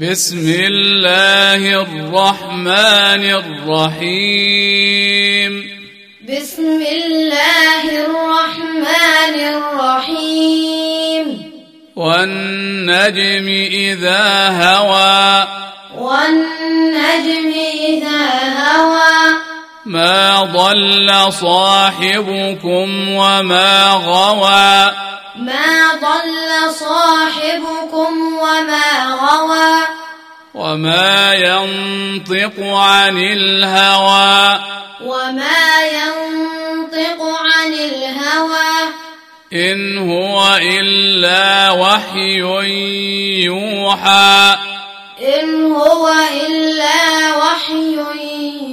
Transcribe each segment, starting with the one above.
بسم الله الرحمن الرحيم. بسم الله الرحمن الرحيم. والنجم إذا هوى. والنجم إذا هوى. ما ضل صاحبكم وما غوى. ما ضل صاحبكم وما غوى. وما ينطق عن الهوى. وما ينطق عن الهوى. إن هو إلا وحي يوحى. إن هو إلا وحي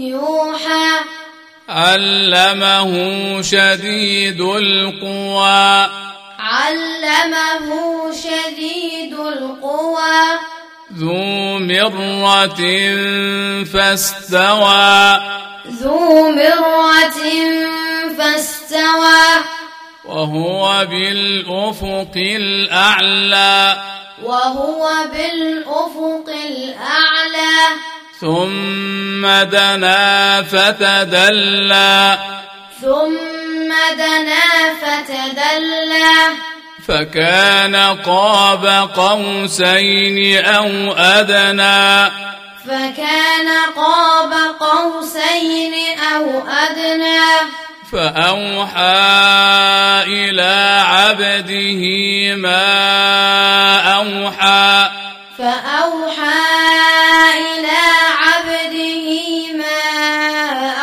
يوحى. علمه شديد القوى. علمه شديد القوى. ذو مرة فاستوى. ذو مرة فاستوى. وهو بالأفق الأعلى. وهو بالأفق الأعلى. ثم دنا فتدلى. ثم دنا فتدلى. فكان قاب قوسين أو أدنى. فكان قاب قوسين أو أدنى. فأوحى إلى عبده ما أوحى. فأوحى إلى عبده ما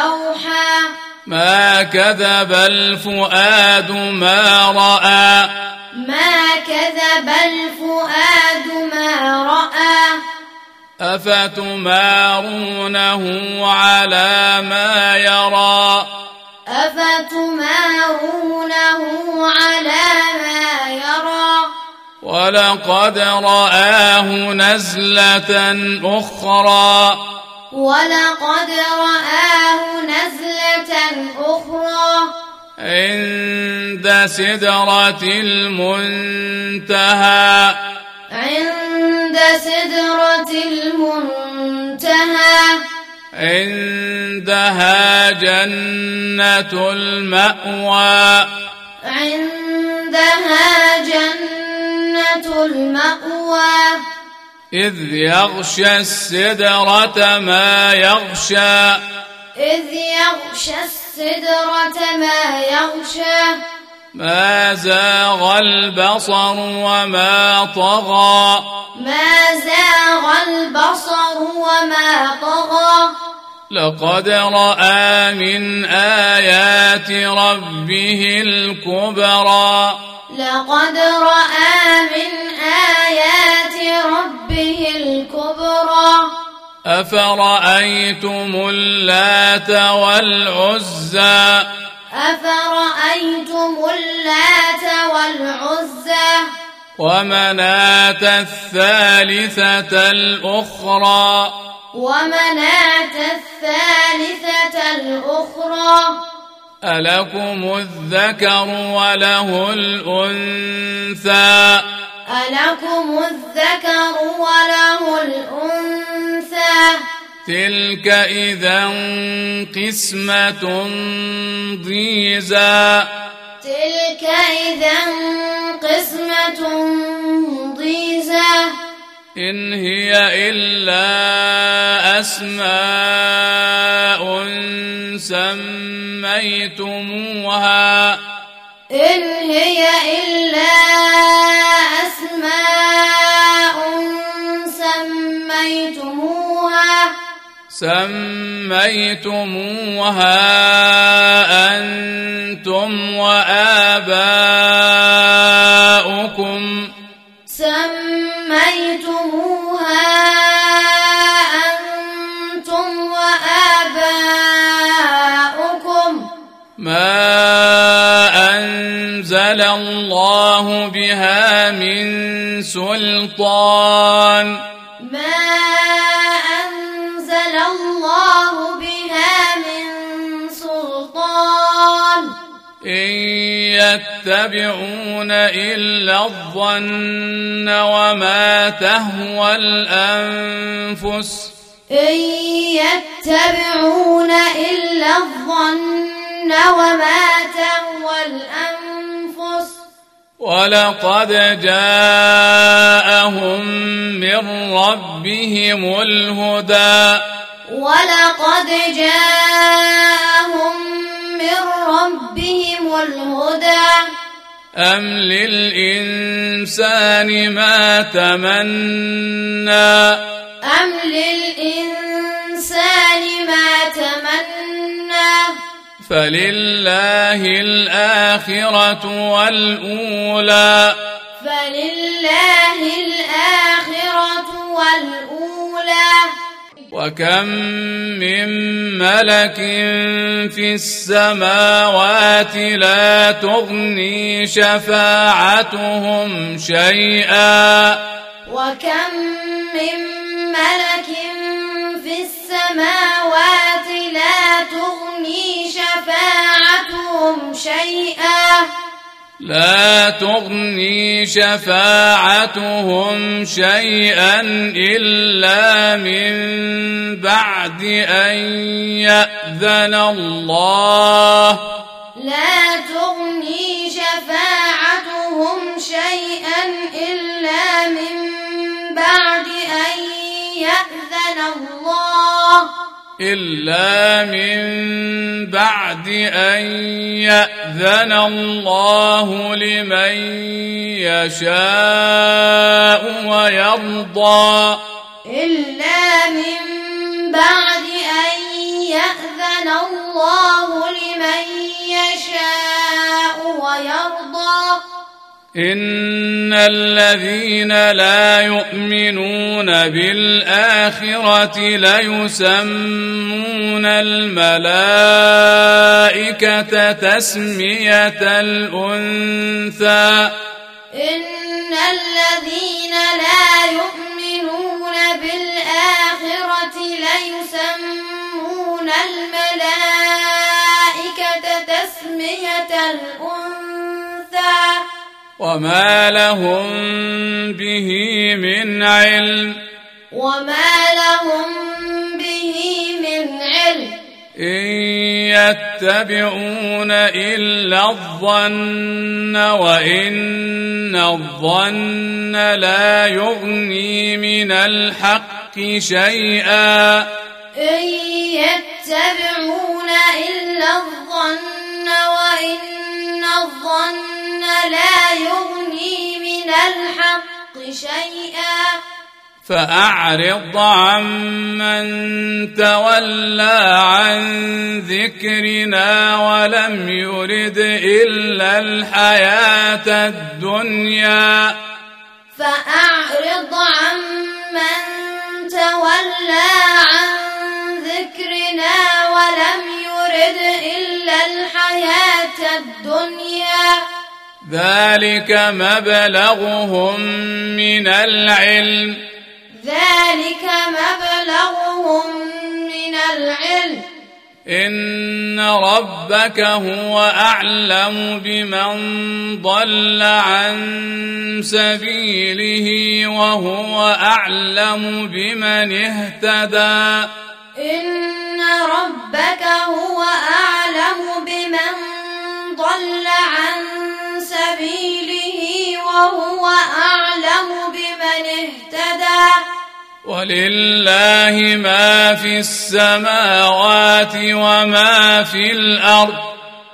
أوحى. ما كذب الفؤاد ما رأى. أفتمارونه على ما يرى؟ أفتمارونه على ما يرى؟ ولقد رآه نزلة أخرى. ولقد رآه نزلة أخرى. عند سدرة المنتهى. عند سدرة المنتهى. عندها جنة المأوى. عندها جنة المأوى. إذ يغشى السدرة ما يغشى. إذ يغشى السدرة ما يغشى. ما زاغ البصر وما طغى. ما زاغ البصر وما طغى. لقد رأى من آيات ربه الكبرى. لقد رأى من آيات ربه الكبرى. أفرأيتم اللات والعزى؟ أفرأيتم اللات والعزى؟ ومناة الثالثة الأخرى. ومناة الثالثة الأخرى. ألكم الذكر وله الأنثى. ألكم الذكر تلك إذا قسمة ضيزى. تلك إذا قسمة ضيزى. إن هي إلا أسماء سميتموها. سميتموها أنتم وآباؤكم. سميتموها أنتم وآباؤكم. ما أنزل الله بها من سلطان. ما يتبعون إلا الظن وما تهوى الأنفس. إن يتبعون إلا الظن وما تهوى الأنفس. ولقد جاءهم من ربهم الهدى. ولقد جاءهم من ربهم الهدى. أم للإنسان ما تمنى؟ أم للإنسان ما تمنى. فلله الآخرة والأولى. فلله الآخرة والأولى. وكم من ملك في السماوات لا تغني شفاعتهم شيئا. وكم من ملك في السماوات لا تغني شفاعتهم شيئا. لا تغني شفاعتهم شيئا إلا من بعد أن يأذن الله. لا تغني شفاعتهم شيئا إلا من بعد أن يأذن الله. إلا من بعد أن يأذن الله لمن يشاء ويرضى. إلا من بعد أن يأذن الله لمن إن الذين لا يؤمنون بالآخرة ليسمون الملائكة تسمية الأنثى. إن الذين لا يؤمنون وما لهم به من علم وما لهم به من علم إن يتبعون إلا الظن وإن الظن لا يغني من الحق شيئا إن يتبعون إلا الظن وإن الظن لا يغني من الحق شيئا. فأعرض عمن تولى عن ذكرنا ولم يرد إلا الحياة الدنيا. فأعرض عمن تولى عن ذكرنا ولم يرد إلا الحياة الدنيا. ذلك مبلغهم من العلم. ذلك مبلغهم من العلم. إن ربك هو أعلم بمن ضل عن سبيله وهو أعلم بمن اهتدى. إن ربك هو أعلم بمن ضل عن سبيله وهو أعلم بمن اهتدى. ولله ما في السماوات وما في الأرض.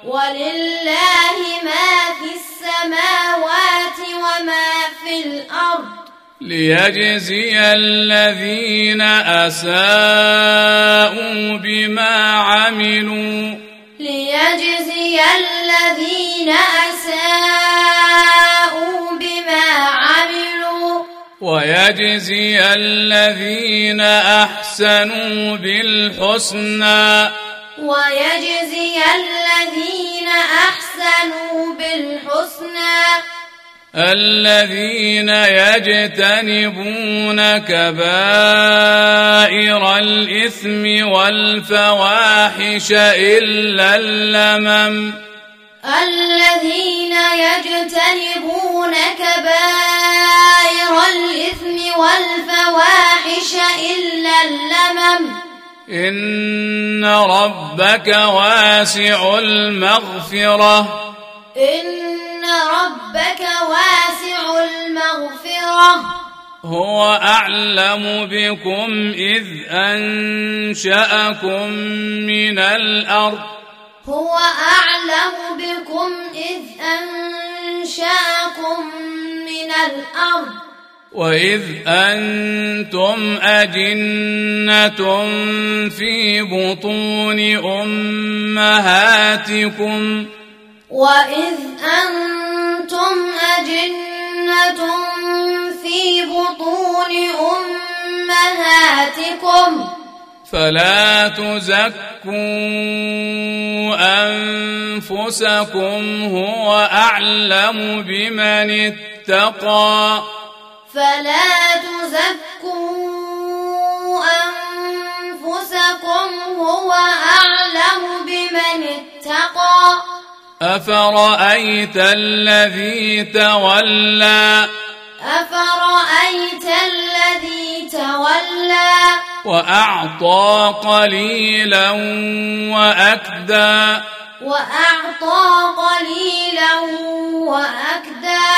ولله ما في السماوات وما في الأرض. ليجزي الذين أساءوا بما عملوا. ليجزي الذين أساءوا بما عملوا. ويجزي الذين أحسنوا بالحسنى. ويجزي الذين أحسنوا بالحسنى. الذين يجتنبون كبائر الإثم والفواحش إلا اللمم. الذين يجتنبون كبائر الإثم والفواحش إلا اللمم. إن ربك واسع المغفرة. إن ربك هو أعلم بكم إذ أنشأكم من الأرض هو أعلم بكم إذ أنشأكم من الأرض وإذ أنتم أجنة في بطون أمهاتكم وإذ أنتم أجنة في بطون أمهاتكم. فلا تزكوا أنفسكم هو أعلم بمن اتقى. فلا تزكوا أنفسكم هو أعلم بمن اتقى. أفرأيت الذي تولى؟ أفرأيت الذي تولى؟ وأعطى قليلا وأكدى. وأعطى قليلا وأكدى.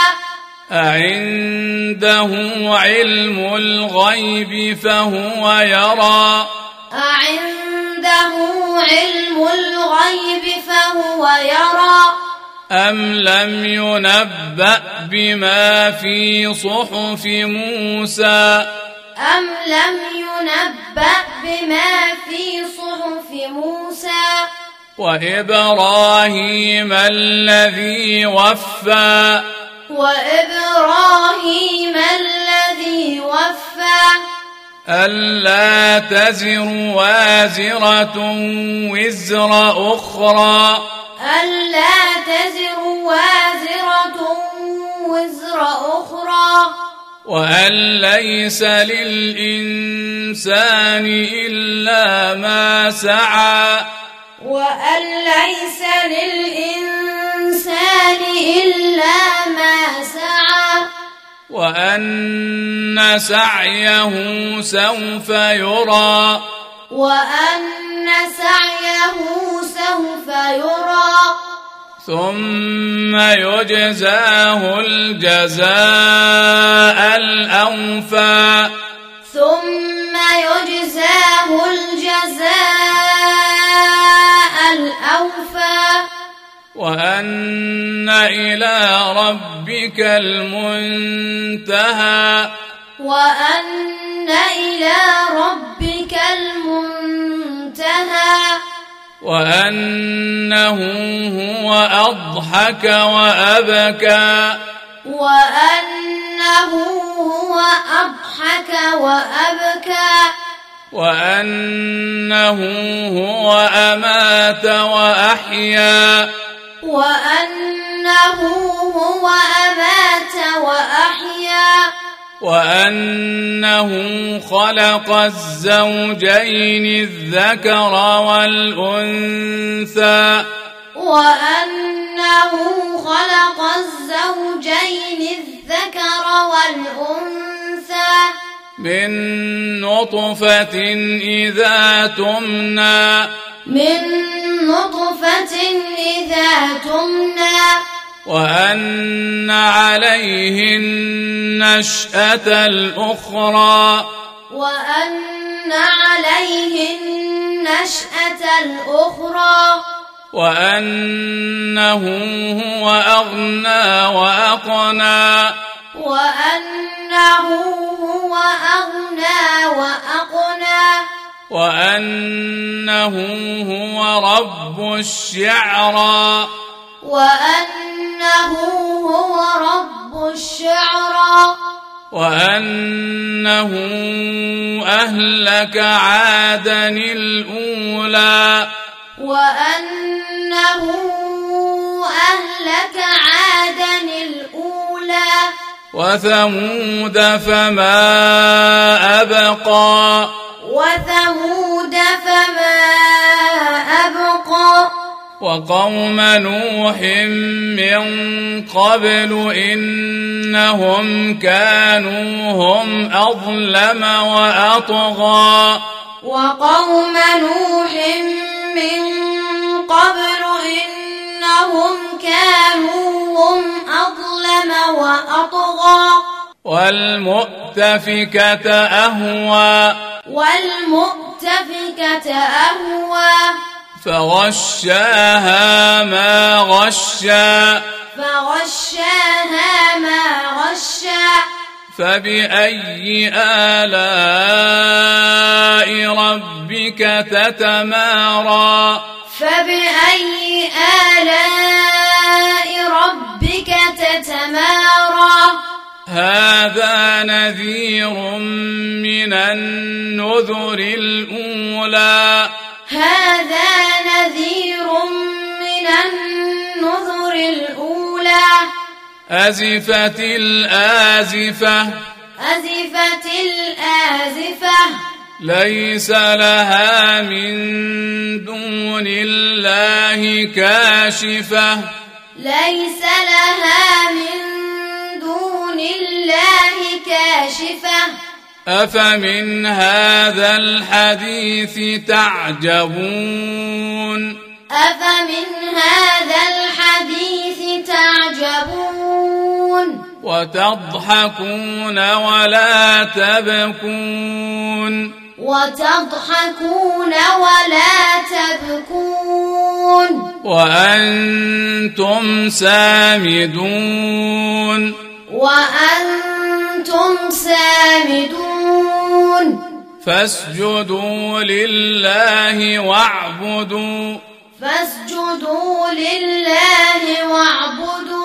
أعنده علم الغيب فهو يرى. أعنده علم الغيب فهو يرى. أم لم ينبأ بما في صحف موسى أم لم ينبأ بما في صحف موسى وإبراهيم الذي وفى وإبراهيم الذي وفى ألا تزر وازرة وزر أخرى ألا تزر وازرة وزر أخرى. وأن ليس للإنسان إلا ما سعى؟ وأن ليس للإنسان إلا ما سعى؟ وأن سعيه سوف يرى. وأن سعيه سوف يرى. ثم يجزاه الجزاء الأوفى ثم يجزاه الجزاء الأوفى وأن إلى ربك المنتهى. وأن إلى ربك المنتهى. وأنه هو أضحك وأبكى. وأنه هو أضحك وأبكى. وأنه هو أمات وأحيا. وأنه هو وأنه خلق الزوجين الذكر والأنثى. وأنه خلق الزوجين الذكر والأنثى. من نطفة إذا تمنى. من نطفة إذا تمنى. وأن عليه النشأة الأخرى. وأن عليه النشأة الأخرى. وأنه هو أغنى وأقنى. وأنه هو أغنى وأقنى. وأنه هو رب الشعرى. وأنه هو رب الشعرى. وأنه أهلك عادا الأولى. وأنه أهلك عادا الأولى. وثمود فما أبقى. وثمود فما أبقى وقوم نوح من قبل إنهم كانوا هم أظلم وأطغى. وقوم نوح من قبل إنهم كانوا هم أظلم وأطغى. والمؤتفكة أهوى. والمؤتفكة أهوى. فغشاها ما غشا. فغشاها ما غشا. فبأي آلاء ربك تتمارى؟ فبأي آلاء ربك تتمارى؟ هذا نذير من النذر الأولى. أزفت الآزفة. أزفت الآزفة. ليس لها من دون الله كاشفة. ليس لها من دون الله كاشفة. أفمن هذا الحديث تعجبون؟ أفمن هذا الحديث تعجبون وتضحكون ولا تبكون. وتضحكون ولا تبكون. وأنتم سامدون. وأنتم سامدون. فاسجدوا لله واعبدوا. فاسجدوا لله واعبدوا.